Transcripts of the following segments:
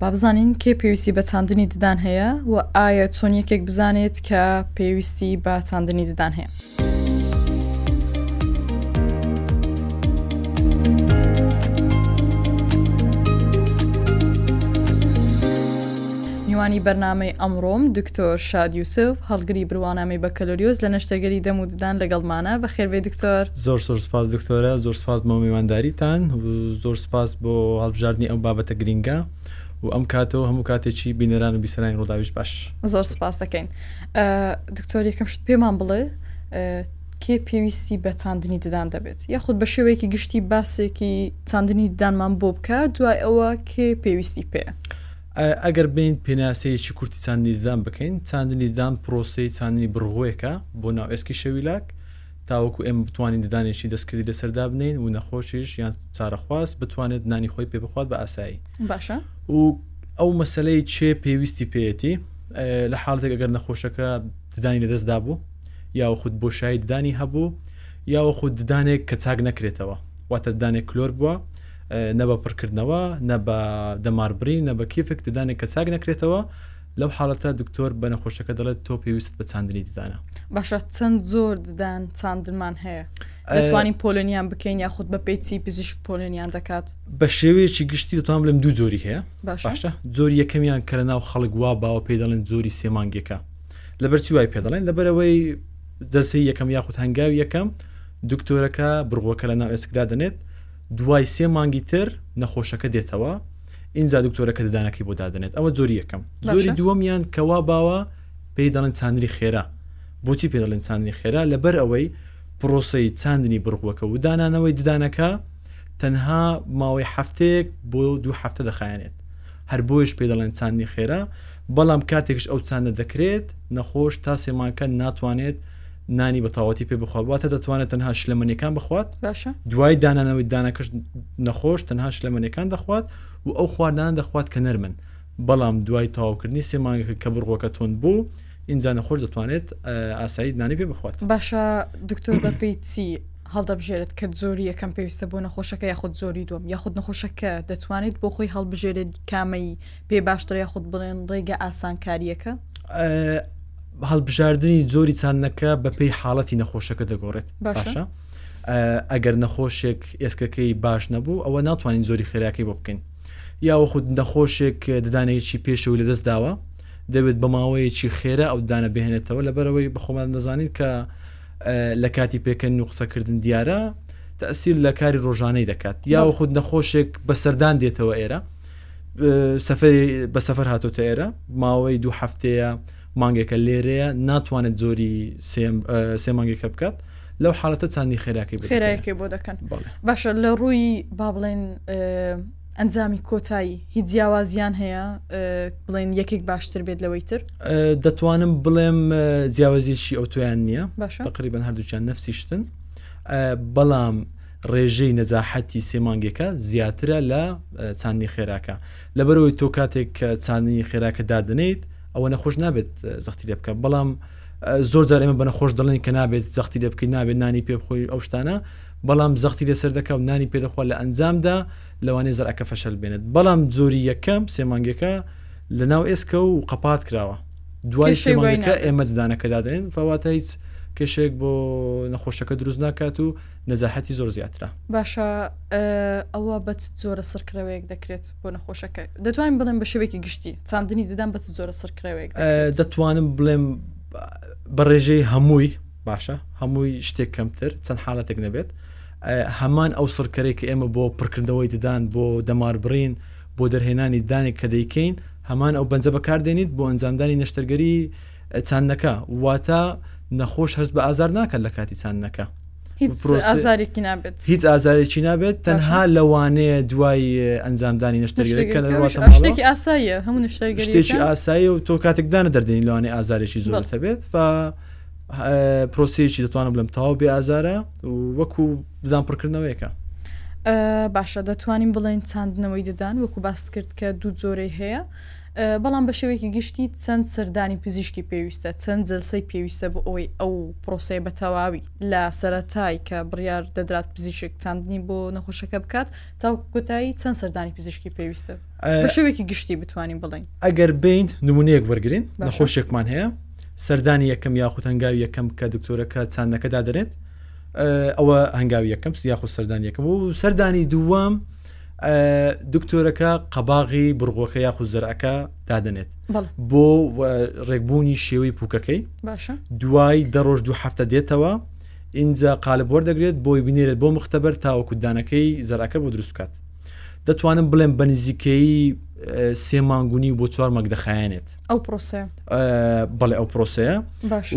با بزانین کێ پێویستی بە چاندنی ددان هەیە و ئایا چۆن یەکێک بزانێت کە پێویستی بە چاندنی ددان هەیە. میوانی بەرنمەی ئەمڕۆم دکتۆر شاد یوسف هەڵگری بروانامی بەکەلۆریۆز لە نەشتەگەری دەم و ددان لەگەڵمانە بەخێربێ دکتۆر. زۆر زۆر سوپاس دکتۆرە زۆر سوپاس بۆ میوانداریتان و زۆر سوپاس بۆ هەڵبژاردنی ئەم بابەتە گرینگە و ئەم کاتەوە هەموو کاتێکی بینەران و بیسەرانی ڕووداویش باش زۆر سوپاس دەکەین دکتۆر یەکەم شت پێمان بڵێ کێ پێویستی بە چاندنی ددان دەبێت یاخود بە شێوەیەکی گشتی باسێکی چاندنی ددانمان بۆ بکە دوای ئەوە کێ پێویستی پێ ئەگەر بین پێناسەیەکی کورتی چاندنی ددان بکەین چاندنی ددان پرۆسی چاندنی بڕغوێکە بۆ ناو ئێسکی شەویلاک تاوەکو ئێمە بتوانین ددانێکی دەستکردی لەسەر دابنێین و نەخۆشیش یان چارەخواز بتوانێت نانی خۆی پێ بخوات بە ئاسایی باشە و ئەو مەسلەی چێ پێویستی پێەتی لە حاڵێک ئەگەر نەخۆشەکە ددانی لەدەستدا بوو یاوە خود بۆ شای ددانی هەبوو یاوە خود ددانێک کە چاک نەکرێتەوە واتە ددانێک کلۆر بووە نە بە پڕکردنەوە نە بە دەماربری نە بە کیفک ددانێک کە چاک نەکرێتەوە لەو حاڵەتە دکتۆر بە نەخۆشەکە دەڵێت تۆ پێویستت بە چاندنی ددانە. باشە چەند زۆر ددان چاندنمان هەیە دەتوانین پۆلۆنیان بکەین یاخود بە پێی چی پزیشک پۆلۆنیان دەکات بە شێوەیەکی گشتی دەتوان بڵێم دوو جۆری هەیە باشە زۆر یەکەمیان کە لە ناو خەڵک وا باوە پێ دەڵێن زۆری سێمانگێکە لەبەر چی وای پێ دەڵێن لەبەرەوەی جەسی یەکەم یاخود هەنگاوی یەکەم دکتۆرەکە بڕوەکە لە ناو ئێسکدا دەنێت دوای سێ مانگی تر نەخۆشەکە دێتەوە ئینجا دکتۆرە کە ددانەکەی بۆ دادنێت ئەوە زۆری یەکەم زۆری دووەمیان کەوا باوە پێی دەڵێن چاندری خێرا بۆچی پێ دەڵێن چاندنی خێرا لەبەر ئەوەی پرۆسی چاندنی بڕغوەکە و دانانەوەی ددانەکە تەنها ماوەی هەفتەیەک بۆ دوو هەفتە دەخایەنێت هەر بۆیش پێ دەڵێن چاندنی خێرا بەڵام کاتێکش ئەو چاندە دەکرێت نەخۆش تا سێمانکە ناتوانێت نانی بە تاوەتی پێ بخوات واتە دەتوانێت تەنها شلەمەنیەکان بخوات باشە دوای دانانەوەی دانەکەش نەخۆش تەنها شلەمەنیەکان دەخوات و ئەو خواردان دەخوات کە نەرمن بەڵام دوای تاوکردنی سێمانگەکە کە بڕوەکە تۆن بوو ئینجا نەخۆش دەتوانێت ئاسایی نانی پێ بخوات باشە دکتۆر بەپی چی هەڵدەبژێرت کە زۆری یەکەم پێویستە بۆ نەخۆشەکە یاخود زۆری دوم یاخود نەخۆشەکە دەتوانێت بۆ خۆی هەڵبژێرێت کامەی پێ باشتر یاخود بڵێن ڕێگە ئاسانکاریەکە هەڵبژاردنی جۆری چاندنەکە بە پێی حاڵەتی نەخۆشەکە دەگۆڕێت باشە ئەگەر نەخۆشێک ئێسکەکەی باش نەبوو ئەوە ناتوانین جۆری خێراکەی بۆ بکەین یاوە خود نەخۆشێک ددانەیەکی پێشەوە لە دەست داوە دەبێت بە ماوەیەکی خێرا ئەو ددانە بهێنێتەوە لەبەرەوەی بەخۆمان دەزانیت کە لە کاتی پێکەن و قسەکردن دیارە تەسیل لە کاری ڕۆژانەی دەکات یاوە خود نەخۆشێک بە سەردان دێتەوە ئێرە سەفری بە سەفەر هاتۆتە ئێرە ماوەی دوو هەفتەیە مانگێکە لێرەیە ناتوانێت زۆری سێ مانگێکە بکات لەو حالەتە چاندی خێراکی خێراکی بۆ دەکەن باشە لە ڕووی با بڵێن ئەنجامی کۆتایی هیچ جیاوازیان هەیە بڵێن یەکێک باشتر بێت لەوەی تر دەتوانم بڵێم جیاوازیشی ئەو تویان نییە تقریبان هەردووچیان نفسی شتن بەڵام ڕێژەی نەزاحەتی سێمانگێکە زیاترە لە چاندنی خێراکە لەبەرەوەی تۆ کاتێک چاندنی خێراکە دادنیت ئەوە نەخۆش نابێت زەختی لێ بکە بەڵام زۆر جار ئێمە بەنەخۆش دەڵێن کە نابێت زەختی لێ بکەین نابێت نانی پێ بخۆی ئەو شتانە بەڵام زەختی لەسەر دەکە و نانی پێدەخوا لە ئەنجامدا لەوانێ زەرەکە فەشەل بێنێت بەڵام زۆری یەکەم سێمانگەکە لە ناو ئێسکە و قەپات کراوە دوای سێمانگەکە ئێمە ددانەکە دادێن فواتە هیچ کێشێک بۆ نەخۆشەکە دروست ناکات و نەزاهەتی زۆر زیاترە. باشە ئەوە بە چ جۆرە سڕکرەوەیەک دەکرێت بۆ نەخۆشەکە دەتوانین بڵێن بە شێوێکی گشتی چاندنی ددان بە چ جۆرە سڕکرەوەیەک دەتوانم بڵێم بە ڕێژەی هەمووی باشە هەمووی شتێک کەمتر چەند حالەتێک نەبێت هەمان ئەو سڕکەرەی کە ئێمە بۆ پڕکردنەوەی ددان بۆ دەمار بڕین بۆ دەرهێنانی دانێک کە دەیکەین هەمان ئەو بەنجە بەکاردێنیت بۆ ئەنجامدانی نەشتەرگەری چاندنەکە، واتە نەخۆش هەست بە ئازار ناکات لە کاتی چاندنەکە. هیچ ئازارێکی نابێت تەنها لەوانەیە دوای ئەنجامدانی نشتەرگەرێکی ئاساییە هەموو نشتێکی ئاسایی و تۆ کاتێکدانە دەردێنی لەوانێ ئازارێکی زۆر هەبێت و پرۆسیەکی دەتوانم بڵم تاو بێ ئازارە وەکو بدان پڕکردنەوەیەکە باشە دەتوانین بڵێن چاندنەوەی ددان وەکو باست کرد کە دوو جۆرەی هەیە بەڵام بە شێوەیەکی گشتی چەند سەردانی پزیشکی پێویستە، چەند جەلسەی پێویستە بۆ ئەوەی ئەو پرۆسەیە بە تەواوی لە سەرەتای کە بڕیار دەدرات پزیشک چاندنی بۆ نەخۆشەکە بکات تاوکو کۆتایی چەند سەردانی پزیشکی پێویستە بە شێوەیەکی گشتی بتوانین بڵین ئەگەر بین نمونەیەک وەرگین نەخۆشێکمان هەیە سەردانی یەکەم یاخود هەنگاوی یەکەم کە دکتۆرەکە چاندەکە دادرێت ئەوە هەنگاوی یەکەم سیاخ و سەردان یەکەم و سەردانی دووەم دکتۆرەکە قەباغی بڕغۆکە یاخود زەرعەکە دادنێت بۆ ڕێکبوونی شێوەی پوکەکەی دوای دەڕۆژ دوو هەفتە دێتەوە اینجا قالب وەردەگرێت بۆی بنێرێت بۆ مختبەر تاوەکودانەکەی زەرعەکە بۆ دروست بکات دەتوانم بڵێم بە نزیکەی سێ مانگونی بۆ چوار مەک دەخایەنێت ئەو پرۆسەیە بەڵێ ئەو پرۆسەیە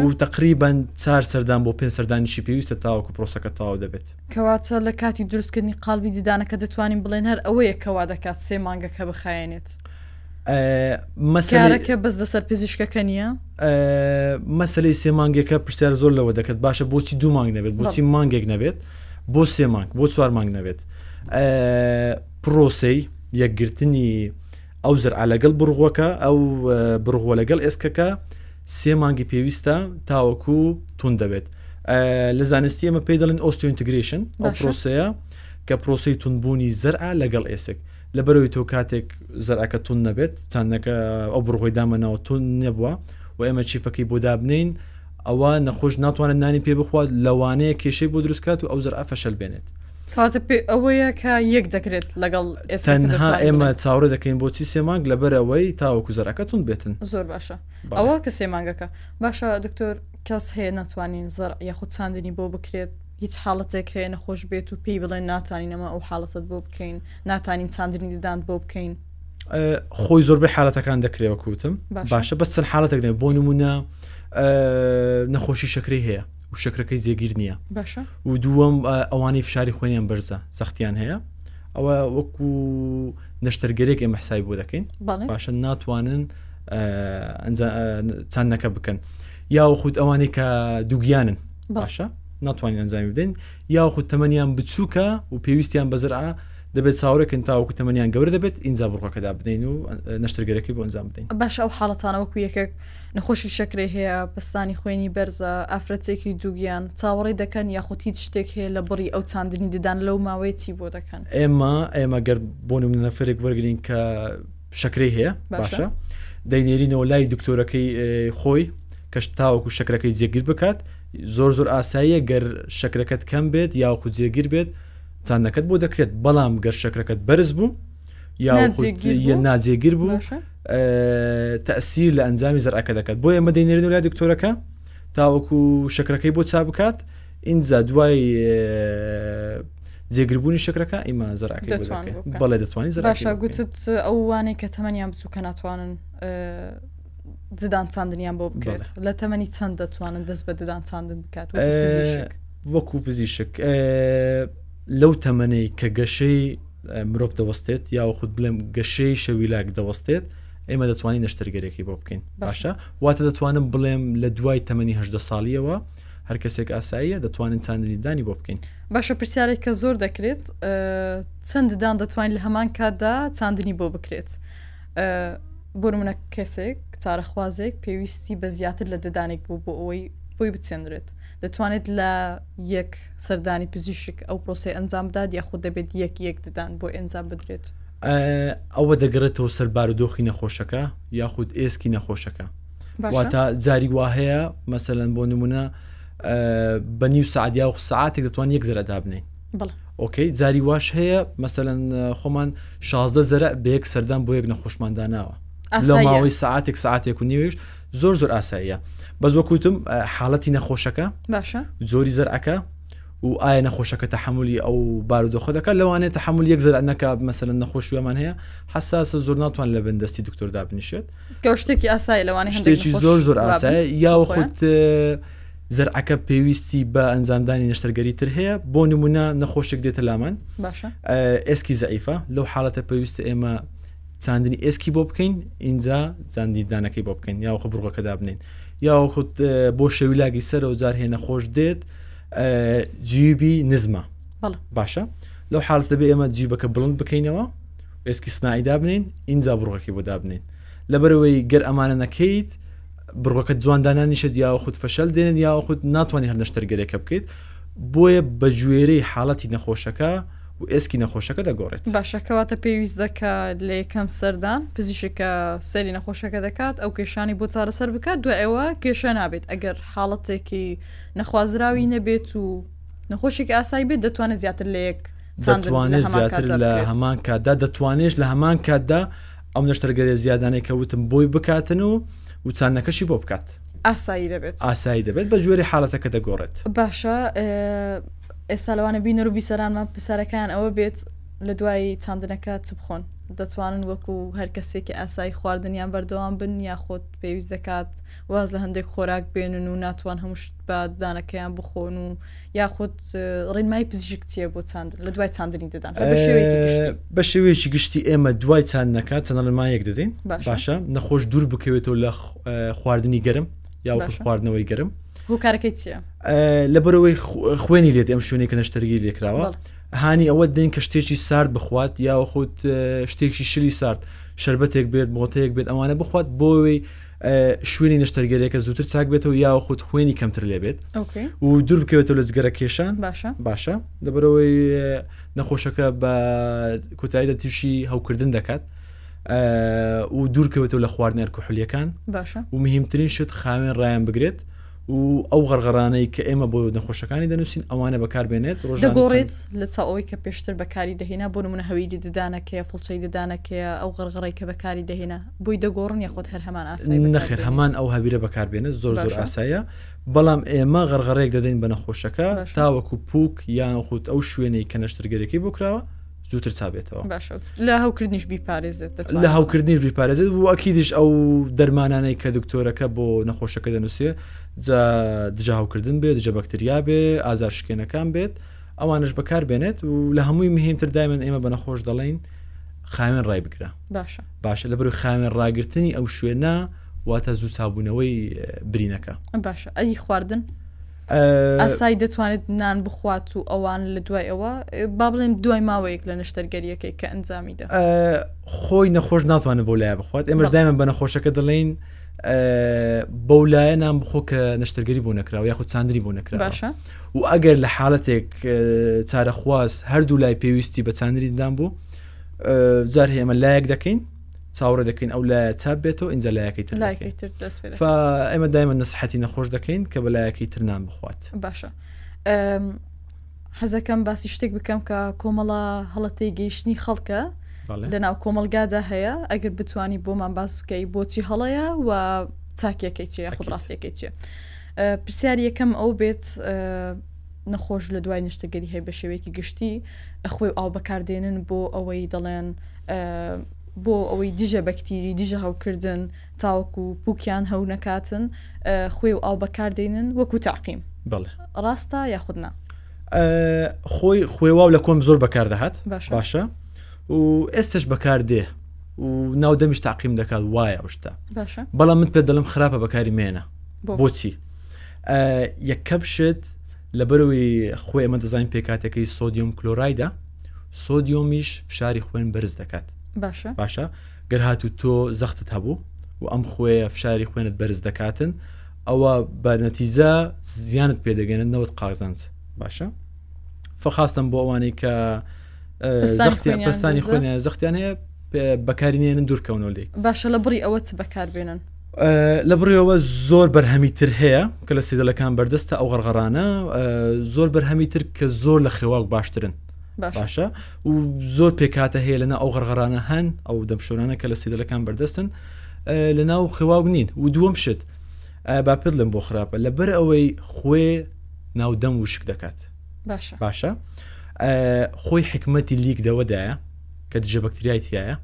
و تقریبان چار سەردان بۆ پێ سەردانیشی پێویستە تاوەکو پرۆسەکە تاوا دەبێت کەواتە لە کاتی دروستکردنی قالبی دیدانەکە دەتوانین بڵێن هەر ئەوەیە کەوا دەکات سێ مانگەکە بخایێنێت. مەسارەکە بەس لەسەر پزیشکەکە نییە مەسلەی سێ مانگێکە پرسیار زۆر لەوە دەکەت باشە بۆچی دوو مانگ نەبێت بۆچی مانگێک نەبێت بۆ سێ مانگ بۆ چوار مانگ نەبێت پرۆسی یەکگرتنی ئەو زرع لەگەڵ بڕغوەکە ئەو بڕغوە لەگەڵ ئێسکەکە سێ مانگی پێویستە تاوەکو تون دەبێت لە زانستی ئەمە پێ دەڵێن ئۆستۆینتگرشن ئەو پرۆسەیە کە پرۆسی تونبوونی زەرعە لەگەڵ ئێسک لە بەرەوەی تۆ کاتێک زەرعەکە تون نەبێت چندەکە ئەو بڕغۆی دامەنەوە تون نەبووە و ئێمە چیفەکەی بۆ دابنین ئەوە نەخۆش ناتوانێت نانی پێ بخوات لەوانەیە کێشەی بۆ دروستکات و ئەو زەرعە فەشل بێنێت تازە پێ ئەوەیە کە یەک دەکرێت لەگەڵ ئێستا ئێمە چاوەڕێ دەکەین بۆچی سێمانگ لەبەرەوەی تاوەکو زەرەکەتون بێتن زۆر باشە ئەوە کە سێ مانگەکە باشە دکتۆر کەس هەیە ناتوانین زەر یاخود چاندنی بۆ بکرێت هیچ حاڵەتێک هەیە نەخۆش بێت و پێی بڵێن ناتوانین ئەمە ئەو حاڵەتت بۆ بکەین ناتانین چاندنی ددان بۆ بکەین خۆی زۆربەی حالەتەکان دەکرێەوە کوتم باشە بەس چەند حالەتێک دێ بۆ نمونە نەخۆشی شەکری هەیە و شەکرەکەی جێگیر نییە باشە و دووەم ئەوانەی فشاری خوێنیان بەرزە سەختیان هەیە ئەوە وەکو نەشتەرگەرێک ئێمە حسای بۆ دەکەین باشە ناتوانن چاندەکە بکەن یا خود ئەوانەی کە دووگیانن باشە ناتوانین ئەنجامی بدەین یا خود تەمەنیان بچووکە و پێویستیان بەزرعە دەبێت چاورەکەن تاوەکو تەمەنیان گەور دەبێت ئینجا بڕۆکەدا بدەین و نەشتەرگەرەکەی بۆ ئەنجام بدەین باش ئەو حاڵەتانەوەکو یەکێک نەخۆشی شەکرەی هەیە، پەستانی خوێنی بەرزە، ئافرەتێکی دووگیان، چاوەڕێی دەکەن یاخود هیچ شتێک هەیە لە بڕی ئەو چاندنی ددان لەو ماوەیە چی بۆ دەکەن؟ ئێمە ئێمە گەر بۆ نمونە نەفرێک وەرگین کە شەکرەی هەیە باشە دەینێرینەوە لای دکتۆرەکەی خۆی کەش تاوەکو شەکرەکەی جێگیر بکات زۆر زۆر ئاساییە گەر شەکرەکەت کەم بێت یاخود جێگیر بێت چاندەکەت بۆ دەکرێت بەڵام گەر شەکرەکەت بەرز بوو یا ناجێگر بوو تەسیر لە ئەنجامی زەرەکە دەکات بۆ ئێمە دەینێرن لای دکتۆرەکە تاوەکو شکرەکەی بۆ چا بکات ئینجا دوای جێگربوونی شکرەکە ئیمە زەراکە بەڵێ دەتوانین زەراشە گوتت ئەو وانەی کە تەمەنیان بچووکە ناتوانن ددان چاندنیان بۆ بکرێت لە تەمەنی چەند دەتوانن دەست بە ددان چاندن بکات وەکو پزیشک لەو تەمەەی کە گەشەی مرۆڤ دەوەستێت یاوەخود بڵێم گەشەی شەویلاک دەوەستێت ئێمە دەتوانین نەشتەرگەرێکی بۆ بکەین باشە واتە دەتوانم بڵێم لە دوای تەمەنی هەدە ساڵیەوە هەر کەسێک ئاساییە دەتوانین چاندنیدانی بۆ بکەین باشە پرسیارێک کە زۆر دەکرێت چەنددان دەتوانین لە هەمان کاتدا چاندنی بۆ بکرێت بۆرمونە کەسێک چارەخوازێک پێویستی بە زیاتر لە ددانێک بوو بۆ ئەوەی بۆی بچێنرێت دەتوانێت لە یەک سەردانی پزیشک ئەو پرۆسەی ئەنجام بدات یاخود دەبێت یەک یەک ددان بۆ ئەنجام بدرێت؟ ئەوە دەگەڕێتەوە سەر بارودۆخی نەخۆشەکە یاخود ئێسکی نەخۆشەکە واتە جاری وا هەیە مەسەەن بۆ نمونە بە نیو سعدیا و ساعتێک دەتوان یەک زەرە دابنین ئۆکەی جاری واش هەیە مەسەەن خۆمان شازدە زەرە بەیەک سەردان بۆ یەک نەخۆشمانداناوە لە ماوەی ساعتێک ساعتێک و نیوێش زۆر زۆر ئاساییە بەس وەکوتم حاڵەتی نەخۆشەکە باشە زۆری زەرعەکە و ئایا نەخۆشەکە تحملی ئەو بارودۆخە دەکە لەوانێت تحمل یەک زەر نەکە مەسەن نەخۆشیەمان هەیە حساسە زۆر ناتوان لە بندستی دکتۆر دابنیشێت گەشتێکی ئاسای لەوانێ شتێکی زۆر زۆر ئاسای یاوەخود زەرعەکە پێویستی بە ئەنجامدانی نەشتەرگەری تر هەیە بۆ نمونە نەخۆشێک دێتە لامان ئێسکی زعیفە لەو حاڵەتە پێویستە ئێمە چاندنی ئێسکی بۆ بکەین ئینجا جاندیدانەکەی بۆ بکەین یاوخ بڕۆکە دابنین یاوەخود بۆ شەویلاگی سەر و جار هێنە خۆش دێت جیبی نزمە باشە لەو حالت دەبێ ئێمە جیبەکە بڵند بکەینەوە ئێسکی سنایدا بنین ئینجا بڕۆکی بۆ دابنین لەبەرەوەی گەر ئەمانە نەکەیت بڕگەکەت جوان دانانیشێت یاخود فەشەل دێنێت یاخود ناتوانانی هەر نەشتەرگەرێکە بکەیت بۆیە بە گوێرەی حاڵەتی نەخۆشەکە و ئێسکی نەخۆشەکە دەگۆڕێت باشەکەواتە پێویست دەکات لە یەکەم سەردان پزیشکە سەری نەخۆشەکە دەکات ئەو کێشانی بۆ چارەسەر بکات دو ئەوە کێشە نابێت ئەگەر حاڵەتێکی نەخوازراوی نەبێت و نەخۆشێکی ئاسایی بێت دەتوانێت زیاتر لە یەک دەتوانێت زیاتر لە هەمان کاتدا دەتوانێت لە هەمان کاتدا ئەو نەشتەرگەرێ زیادانەی کە وتم بۆی بکاتن و وچانەکەشی بۆ بکات ئاسایی دەبێت ئاسایی دەبێت بە جوێری حالەتەکە دەگۆڕێت باشە ئێستا لەوانە بینەر و بیسەرانمان پرسیارەکان ئەوە بێت لە دوایی چاندنەکە چ بخۆن دەتوانن وەکو هەر کەسێکی ئاسایی خواردنیان بەردەوام بن یاخۆت پێویست دەکات واز لە هەندێک خۆراک بێنن و ناتوان هەموو شت بە ددانەکەیان بخۆن و یاخود ڕێنمای پزیشک چیە بۆ چاند لە دوای چاندنی دەدان بە شێوەیەکی گشتی ئێمە دوای چاند نەکات چەند ڕێنمایەک دەدەین باشە نەخۆش دوور بکەوێتەوە لە خواردنی گەرم یا خواردنەوەی گەرم هۆکارەکەی چیە لە بەرەوەی خوێنی لێت ئەم شوێنێکە نەشتەرگی لێکراوە هانی ئەوە دەین کە شتێکی سارد بخوات یاوە خۆت شتێکی شلی سارد شربەتێک بێت مۆتەیەک بێت ئەوانە بخوات بۆی شوێنی نەشتەرگەریەکە زووتر چاک بێتەوە یاخود خوێنی کەمتر لێبێت و دوور بکەوێتەوە لە جگەرە کێشان باشە باشە لەبەرەوەی نەخۆشەکە بە کوتاییدا تووشی هەوکردن دەکات و دوورکەوێتەوە لە خواردنەر کوحلیەکان باشە و مهمترین شت خاوێن ڕایان بگرێت و ئەو غەرغەرانەی کە ئێمە بۆ نەخۆشەکانی دەنووسین ئەوانە بەکاربێنێت ڕۆژگۆڕێت لە چاەوەی کە پێشتر بەکاری دەهێنا بۆ منە هەویری ددانەکەی فڵچەی ددانەکەیە ئەو غەرغڕی کە بەکاری دەهێنا بۆی دەگۆڕن یخۆت هەر هەمان ئاسای نەخێر هەمان ئەو هەبیرە بەکاربێنێت زۆر زۆر ئاسایە بەڵام ئێمە غەرغەرێک دەدەین بە نەخۆشەکە تاوەکو پوک یان خودت ئەو شوێنەی کە نەشتەرگەرەکەی بۆ کراوە زووتر چابێتەوە باشە لە هەوکردنیش بیپارێزێت لە هاوکردنیش بیپارێزێت و ئەکیدیش ئەو دەرمانانەی کە دکتۆرەکە بۆ نەخۆشەکە دەنووسێ جا دژە هاوکردن بێت دژە بەکتریا بێ ئازار شکێنەکان بێت ئەوانش بەکار بێنێت و لە هەمووی مهمتر دایمەن ئێمە بە نەخۆش دەڵین خاوێن ڕای بگرە باشە باشە لە بەرو خاوێن ڕاگرتنی ئەو شوێنە واتە زوو چابوونەوەی برینەکە باشە ئەی خواردن ئاسای دەتوانێت نان بخوات و ئەوان لە دوای ئەوە با بڵێن دوای ماوەیەک لە نەشتەرگەریەکەی کە ئەنجامی دە خۆی نەخۆش ناتوانێت بۆ لای بخوات ئێمەش دایمە بە نەخۆشەکە دەڵین بەو لایە نام بخۆ کە نەشتەرگەری بۆ نەکراوە یاخود چاندری بۆ نەکرا باشە و ئەگەر لە حالەتێک چارەخواز هەردوو لای پێویستی بە چاندری دام بوو جار هێمە لایەک دەکەین چاوەڕێ دەکەین ئەو لایە چاپ بێتەوە ئینجا لایەکەی تر لایەکەی تر دەست پێ دەکەین. فا ئێمە دایمە نسحەتی نەخۆش دەکەین کە بە لایەکەی تر نان بخوات باشە ئەم، حەزەکەم باسی شتێک بکەم کە کۆمەڵە هەڵە تێگەیشتنی خەڵکە بەڵێ لە ناو کۆمەلگادا هەیە ئەگەر بتانی بۆمان باس بکەی بۆچی هەڵەیە و چاکیەکەی چیە خود ئەکید. ڕاستیەکەی چیە ئە، پرسیار یەکەم ئەو بێت ئە، نەخۆش لە دوای نشتەگەری هەیە بە شێوەیەکی گشتی ئەخۆی و ئاو بەکاردێنن بۆ ئەوەی دەڵێن بۆ ئەوەی دژە بەکتیری دژە هەوکردن تاوەکو و پوکیان هەو نەکاتن خوێ و ئاو بەکاردێنن وەکو تاقیم ڕاستە یاخودنا خۆی خوێواو لە کۆم زۆر بەکاردەهات باشە و ئێستش بەکاردێ و ناو دەمیش تاقیم دەکات وایە شتا بەڵام من پێ دەڵم خراپە بەکاری مێنە بۆچی یەکەم شت لەبەرەوەی خۆی ئەمە دەزانین پێکاتەکەی سۆدیۆم کلۆرایدا سۆدیۆمیش فشاری خوێن بەرز دەکات باشە باشە گەر هاتو تۆ زەختت هەبوو و ئەم خوێ فشاری خوێنت بەرز دەکاتن ئەوە بە نەتیزە زیانت پێدەگەێنن نەوت قازانس باشە فخواستم بۆ ئەوانەی کە زەختیان پستانی خوێنە زەختیان هەیە بەکارینێنن دوورکەونەوە لێ باشە لە بڕی ئەوە چ بەکاربێنن لە بڕیەوە زۆر بەرهەمی تر هەیە کە لە سیدلەکان بەردەستە ئەو غەرغەرانە زۆر بەرهەمی تر کە زۆر لە خێواک باشترن باشە و زۆر پێکاتە هەیە لەنا ئەو غەرغەرانە هەن ئەو دەمشۆرانە کە لە سیدلەکان بەردەستن لە ناو خێواک نین و دووەم شت با پێت لەم بۆ خراپە لەبەر ئەوەی خوێ ناودەم وشک دەکات باشە باشە خۆی حکمەتی لیک دەوەدایە کە دژە بەکتریای تایە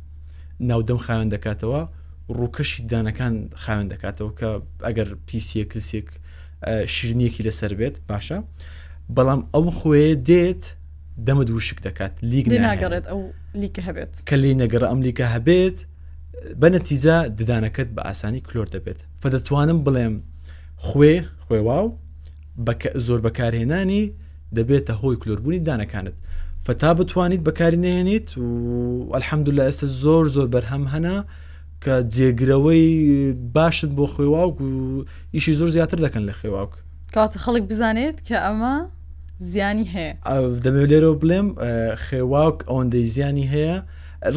ناودەم خاوێن دەکاتەوە ڕووکەشی دانەکان خاوێن دەکاتەوە کە ئەگەر پیسیە کلسێک شیرنیەکی لەسەر بێت باشە بەڵام ئەو خوێ دێت دەمت وشک دەکات لیک ناگەڕێت ئەو لیکە هەبێت کە لی نەگەڕ ئەم لیکە هەبێت بە نەتیجا ددانەکەت بە ئاسانی کلۆر دەبێت فە دەتوانم بڵێم خوێ خوێواو بە زۆر بەکارهێنانی دەبێتە هۆی کلۆربوونی دانەکانت فتا بتوانیت بەکاری نێنیت و ئەلحەمدو لە ئێستا زۆر زۆر بەرهەم هەنا کە جێگرەوەی باشت بۆ خوێواوک و ئیشی زۆر زیاتر دەکەن لە خوێواوک کاتە خەڵک بزانێت کە ئەمە زیانی هەیە دەمێ لێرە بڵێم خێواوک ئەوەندەی زیانی هەیە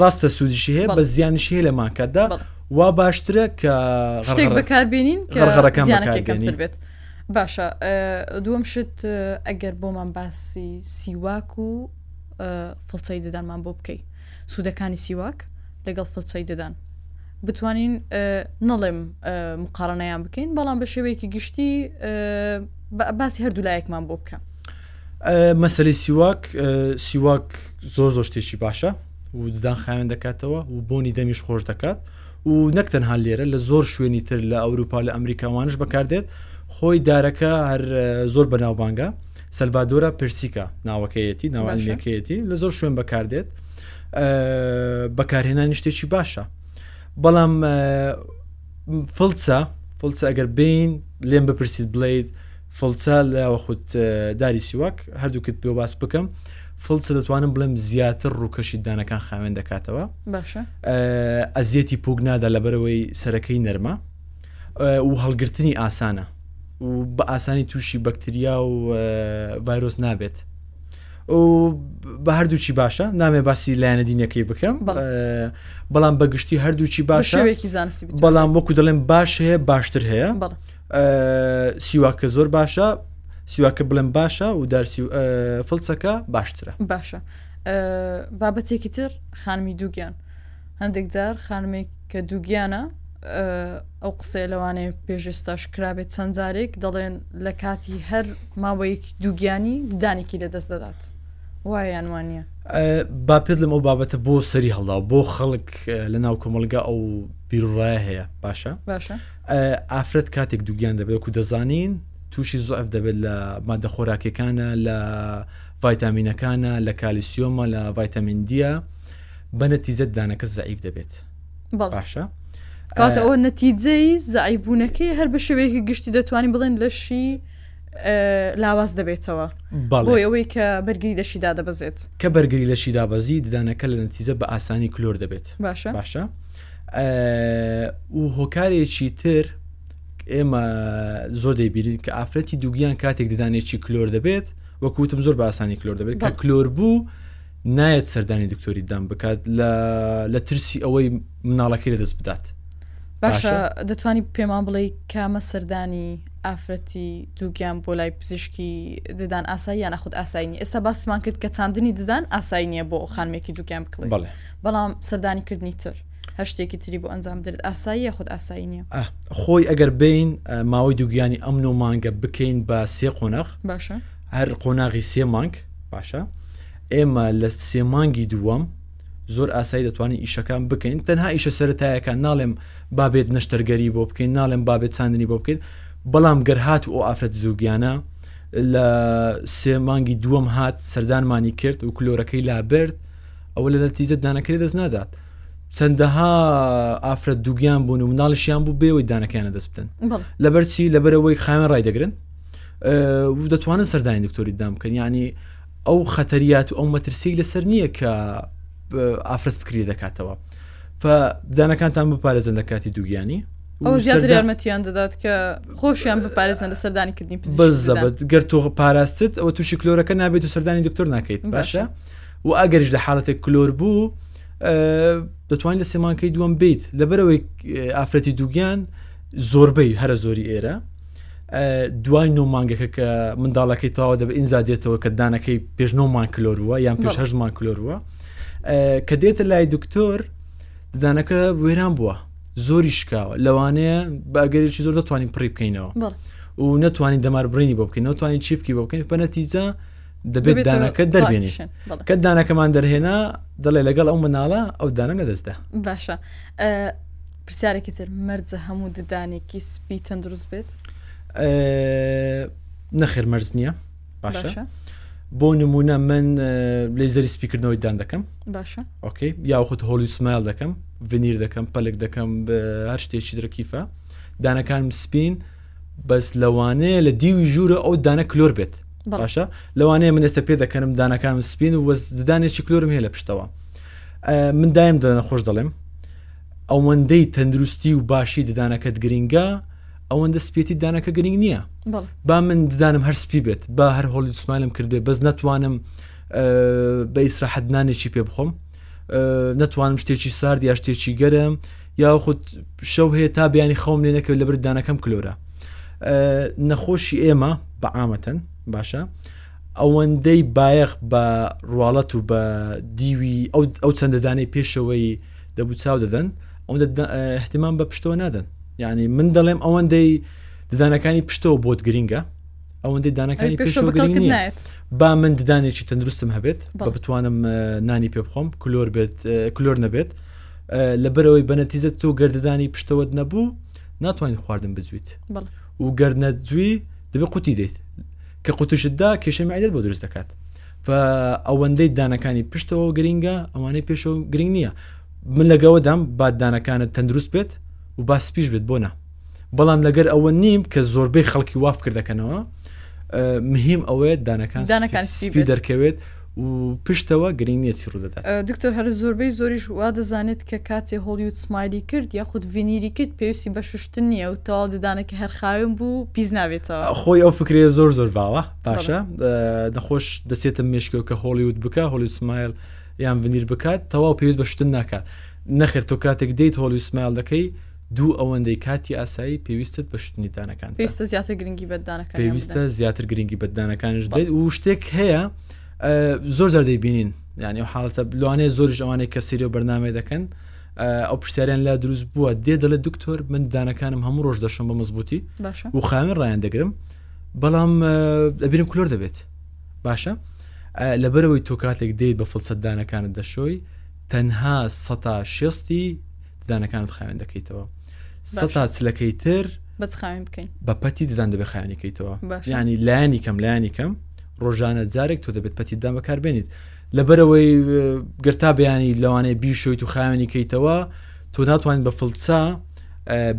ڕاستە سوودیشی هەیە بە زیانشی هەیە لە ماکاتدا وا باشترە کە بەکاربیێنین کە ڕەکەم بێت باشە دووەم شت ئەگەر بۆمان باسی سیواک و فڵچەی ددانمان بۆ بکەی سوودەکانی سیواک لەگەڵ فڵچەی ددان بتوانین نەڵێم مقارنەیان بکەین بەڵام بە شێوەیەکی گشتی باسی هەردوو لایەکمان بۆ بکە مەسلی سیواک سیواک زۆر زۆر شتێکی باشە و ددان خاوێن دەکاتەوە و بۆنی دەمیش خۆش دەکات و نەک تەنها لێرە لە زۆر شوێنی تر لە ئەوروپا لە ئەمریکا وانش بەکاردێت خۆی دارەکە هەر زۆر بەناوبانگە سەلڤادۆرا پرسیکە ناوەکەیەتی ناوانەکەیەتی لە زۆر شوێن بەکاردێت بەکارهێنانی شتێکی باشە بەڵام فڵچە فڵچە ئەگەر بین لێم بپرسیت بڵیت فڵچە لە وەخود داری سیواک هەردووکت پێ باس بکەم فڵچە دەتوانم بڵێم زیاتر ڕووکەشی دانەکان خاوێن دەکاتەوە ئەزیەتی پوک نادا لەبەرەوەی سەرەکەی نەرمە و هەڵگرتنی ئاسانە و بە ئاسانی تووشی بەکتریا و ڤایرۆس نابێت و بە هەردووچی باشە نامێ باسی لایەنە دینەکەی بکەم بەڵام بەگشتی هەردووچی باشەوێکی زانستی بەڵام وەکو دەڵێم باش هەیە باشتر هەیە سیواکە زۆر باشە سیواکە بڵێم باشە و دارسی فلسەکە باشترە باشە بابەتێکی تر خانمی دووگیان هەندێک جار خانمێک کە دووگیانە ئەو قسەیە لەوانەیە پێشێستاش کرابێت چەند جارێک دەڵێن لە کاتی هەر ماوەیەک دووگیانی ددانێکی لە دەست دەدات وایان وانە با پێت لەم ئەو بابەتە بۆ سەری هەڵدا بۆ خەڵک لە ناو کۆمەلگا ئەو بیرڕایە هەیە باشە باشە ئافرەت کاتێک دووگیان دەبێت وەکو دەزانین تووشی زعف دەبێت لە مادە خۆراکەکانە لە ڤایتامینەکانە لە کالیسیۆمە لە ڤایتامینندیە بە نەتیزە دانەکە زعیف دەبێت باشە کاتە ئەوە نەتیجەی زعیبوونەکەی هەر بە شێوەیەکی گشتی دەتوانین بڵێن لەشی لاواز دەبێتەوە بۆ ئەوەی کە بەرگری لەشی دادەبەزێت کە بەرگری لەشی دابەزی ددانەکە لە نەتیزە بە ئاسانی کلۆر دەبێت باشە باشە و هۆکارێکی تر ئێمە زۆر دەیبیرین کە ئافرەتی دووگیان کاتێک ددانێکی کلۆر دەبێت وەکوتم زۆر باسانی کلۆر دەبێت کە کلۆر بوو نایەت سەردانی دکتۆری دام بکات لە ترسی ئەوەی مناڵەکەی لە دەست بدات باشە دەتوانی پێمان بڵێ کامە سەردانی ئافرەتی دووگیان بۆ لای پزیشکی ددان ئاسایی یان نەخود ئاسایینی ئێستا باسمان کرد کە چاندنی ددان ئاسایی نیە بۆ خانمێکی دووگیان بکڵێ بەڵام سەردانی کردنی تر هەر شتێکی تری بۆ ئەنجام بدرێت ئاساییە خود ئاسایی نییە خۆی ئەگەر بین ماوەی دووگیانی ئەم نۆ مانگە بکەین بە سێ قۆناغ باشە هەر قۆناغی سێ مانگ باشە ئێمە لە سێ مانگی دووەم زۆر ئاسایی دەتوانین ئیشەکان بکەین تەنها ئیشە سەتایەکان ناڵێم بابێت نەشتەرگەری بۆ بکەین ناڵێم بابێت چاندنی بۆ بکەین بەڵام گەر هات و ئافرەت زووگیانە لە سێ مانگی دووەم هات سەردانمانی کرد و کلۆرەکەی لابرد ئەوە لە نەتیجە دانەکەی دەست نادات چەندەها ئافرە دووگیان بوون و مناڵشیان بوو بێەوەی دانەکەیانە دەست بدەن لەبەرچی لەبەرەوەی خاوێن ڕای دەگرن دەتوانن سەردانی دکتۆری دام بکەن ینی ئەو خەتەریات و ئەو مەترسی لەسەر نییە کە ئافرەت فکری دەکاتەوە دانەکانتان بپارێزن لە کاتی دووگیانی ئەو زیاتر یارمەتیان دەدات کە خۆشیان بپارێزن لە سەردانی کردنی بزەبت گەر تۆ پاراستت ئەوە تووشی کلۆرەکە نابێت و سەردانی دکتۆر ناکەیت باشە و ئەگەریش لە حالەتێک کلۆر بوو دەتوانین لە سێمانکەی دووەم بیت لەبەرەوەی ئافرەتی دووگیان زۆربەی هەرە زۆری ئێرە دوای نۆ مانگەکە کە منداڵەکەی تەواو دەبێت ئینجا دێتەوە کە دانەکەی پێش نۆمان کلۆروە یان پێش هەشمان کلۆروە کە دێتە لای دکتۆر ددانەکە وێران بووە زۆری شکاوە لەوانەیە باگەرێکی زۆر دەتوانین پڕی بکەینەوە و نەتوانین دەمار بڕینی بۆ بکەین نەتوانین چیفکی بۆ بکەین بەنەتیجا دەبێت دانەکە دەربێنی کە دانەکەمان دەرهێنا دەڵێ لەگەڵ ئەو مناڵە ئەو دانە نەدەستدا باشە پرسیارێکی تر مەرجە هەموو ددانێکی سپی تەندروست بێت نەخێر مەرز نییە باشە بۆ نمونە من لێزەری سپیکردنەوەی دان دەکەم باشە ئۆکەی یاخود هۆلی سمایل دەکەم ڤنیر دەکەم پەلک دەکەم هەر شتێکی درکیفە دانەکانم سپین بەس لەوانەیە لە دیوی ژوورە ئەو دانە کلۆر بێت باشە لەوانەیە من ئێستا پێ دەکەنم دانەکانم سپین و دانێکی کلۆرم هەیە لە پشتەوە من دایم دەنە خۆش دەڵێم ئەوەندەی تەندروستی و باشی ددانەکەت گرنگە ئەوەندە سپێتی دانەکە گرنگ نییە با من ددانم هەر سپی بێت با هەر هۆڵی سمالم کردێ بەس ناتوانم بە ئیسراحەت نانێکی پێ بخۆم نەتوانم شتێکی سارد یا شتێکی گەرم یاخود شەو هەیە تا بیانی خەوم لێ نەکرد لە بردانەکەم کلۆرە نەخۆشی ئێمە بە ئامەتەن باشە ئەوەندەی بایەخ بە ڕواڵەت و بە دیوی ئەو چەندەدانەی پێشەوەی دەبوو چاو دەدەن ئەوەندە احتمان بە پشتەوە نادەن یعنی من دەڵێم ئەوەندەی ددانەکانی پشتەوە بۆت گرنگە ئەوەندەی دانەکانی پێشگرنگ نیە با من ددانێکی تەندروستم هەبێت بە بتوانم نانی پێ بخۆم کلۆر بێت کلۆر نەبێت لەبەرەوەی بەنەتیزە تۆ گرددانی پشتەوەت نەبوو ناتوانین خواردن بزویت و گەردنە جوی دەبێت قوتی دێت کە قوتشتدا کێشەمی عیدت بۆ دروست دەکات ئەوەندەی دانەکانی پشتەوە گرنگە ئەوانەی پێشەوە گرنگ نییە من لەگەوەدام باددانەکانت تەندروست بێت و باس پیش بێت بۆ نە بەڵام لەگەر ئەوە نیم کە زۆربەی خەڵکی واف کردەکەنەوە مهم ئەوەیە دانەکان دانەکان سپی دەرکەوێت و پشتەوە گرنگ نیە چی ڕوودەدات دکتۆر هەر زۆربەی زۆریش وا دەزانێت کە کاتێ هۆڵیوت سمایلی کرد یاخود ڤینیری کرد پێویستی بە شوشتن نییە و تەواو ددانەکە هەرخاوێن بوو پیس نابێتەوە خۆی ئەو فکرەیە زۆر زۆر باوە باشە دەخۆش دەچێتە مشکەوە کە هۆڵیوت بکە هۆلی سمایل یان ڤنیر بکات تەواو پێویست بە شتن ناکات نەخر تۆ کاتێک دەیت هۆلی سمایل دەکەی دوو ئەوەندەی کاتی ئاسایی پێویستت بە شتنی دانەکان پێویستە زیاتر گرنگی بەدانەکان پێویستە زیاتر گرنگی بەدانەکانش بێت و شتێک هەیە زۆر زار دەیبینین یعنی و حاڵەتە لەوانەیە زۆریش ئەوانەی کە سری و بەرنامە دەکەن ئەو پرسیاریان لا دروست بووە دێ دەڵێ دکتۆر من دانەکانم هەموو ڕۆژ دەشم بە مەزبوتی و خاوێن ڕایان دەگرم بەڵام ئەبیرم کلۆر دەبێت باشە لەبەرەوەی تۆ کاتێک دێت بە فلسەدانەکانت دەشۆی تەنها سەتا شێستی ددانەکانت خاوێن دەکەیتەوە سە تا چلەکەی تر بەخاوێن بکەین بە پەتی ددان دەبێ خاوێنەکەیتەوە ینی لایەنی کەم لایەنی کەم ڕۆژانە جارێک تۆ دەبێت پەتی دام بەکاربێنیت لەبەرەوەی گرتا بیانی لەوانەیە بیشۆیت و خاوێنی کەیتەوە تۆ ناتوانین بە فلچە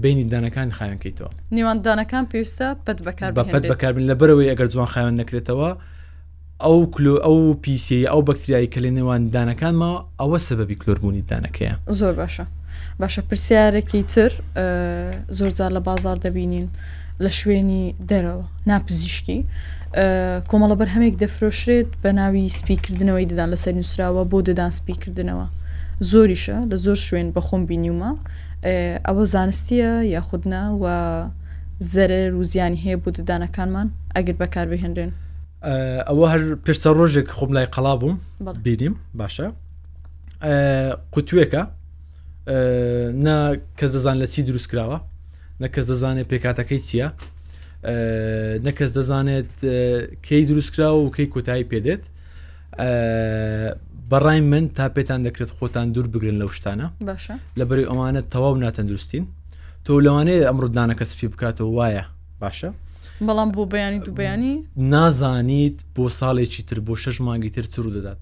بینی دانەکان خاوێن کەیتەوە نێواندانەکان پێویستە پەت بەکار بە پەت بەکاربن لەبەرەوەی ئەگەر جوان خاوێن نەکرێتەوە ئەو کلۆ ئەو پیسیە ئەو بەکتریایی کە لە نێوان ددانەکان ماوە ئەوە سەبەبی کلۆربوونی ددانەکەیە زۆر باشە باشە پرسیارێکی تر زۆر جار لە بازار دەبینین لە شوێنی دەرەوە ناپزیشکی کۆمەڵە بەر هەمێک دەفرۆشرێت بە ناوی سپیکردنەوەی ددان لەسەر نووسراوە بۆ ددان سپیکردنەوە زۆریشە لە زۆر شوێن بەخۆم بینیومە ئەوە زانستیە یاخودنا و زەرەر و زیانی هەیە بۆ ددانەکانمان ئەگەر بەکاربهێنرێن ئەوە هەر پێشتە ڕۆژێک خۆم لای قەڵا بووم بینیم باشە قوتوێکە نە کەس دەزان لە چی دروست کراوە نە کەس دەزانێت پێکاتەکەی چییە نە کەس دەزانێت کەی دروستکراوە و کەی کۆتایی پێدێت بەڕای من تا پێتان دەکرێت خۆتان دوور بگرن لەو شتانە لەبەری ئەوانە تەواو ناتەندروستین تۆ لەوانەیە ئەمڕدانەکە سپی بکاتەوە وایە باشە بەڵام بۆ بەیانی دوو بەیانی نازانیت بۆ ساڵێکی تر بۆ شش مانگی تر چرو دەدات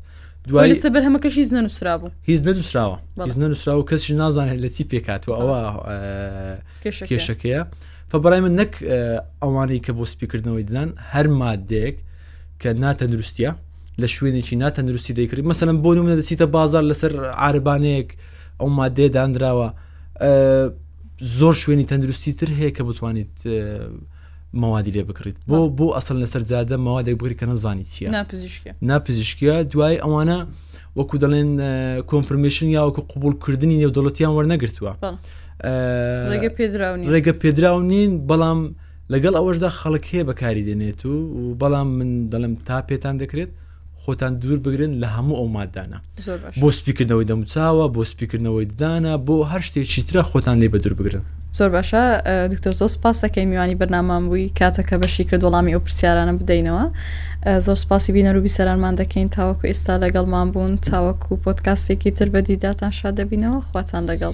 دوای لەسەر بەرهەمەکەش هیچ نەنووسرا بوو هیچ نەدوسراوە هیچ نەنووسراوە کەس نازانێت لە چی پێکاتوە ئەوە کێشەکەیە فبرای من نەک ئەوانەی کە بۆ سپیکردنەوەی ددان هەر مادێک کە ناتەندروستە لە شوێنێکی ناتەندروستی دەیکرد مەسەن بۆ نمونە دەچیتە بازار لەسەر عربانەیەک ئەو مادێ دانراوە زۆر شوێنی تەندروستی تر هەیە کە بتوانیت مەوادی لێ بکڕیت بۆ بۆ ئەسل لەسەر جادە مەوادێک بگری کە نەزانی چیە ناپزیشکە دوای ئەوانە وەکو دەڵێن کۆنفرمشن یاوەکو قوبولکردنی نێودەڵەتیان وەرنەگرتووە ڕێگە پێدراو نین بەڵام لەگەڵ ئەوەشدا خەڵک هەیە بەکاری دێنێت و بەڵام من دەڵم تا پێتان دەکرێت خۆتان دوور بگرن لە هەموو ئەو مادانە بۆ سپیکردنەوەی دەموچاوە بۆ سپیکردنەوەی ددانە بۆ هەر شتێکی ترە خۆتان لێ بە دوور بگرن زۆر باشە دکتۆر زۆر سپاس دەکەی میوانی بەرنامان بووی کاتەکە بەشی کرد وەڵامی ئەو پرسیارانە بدەینەوە زۆر سپاسی بینەر و بیسەرانمان دەکەین تاوەکو ئێستا لەگەڵمان بوون تاوەکو پۆتکاستێکی تر بەدیداتان شاد دەبینەوە خواتان لەگەڵ.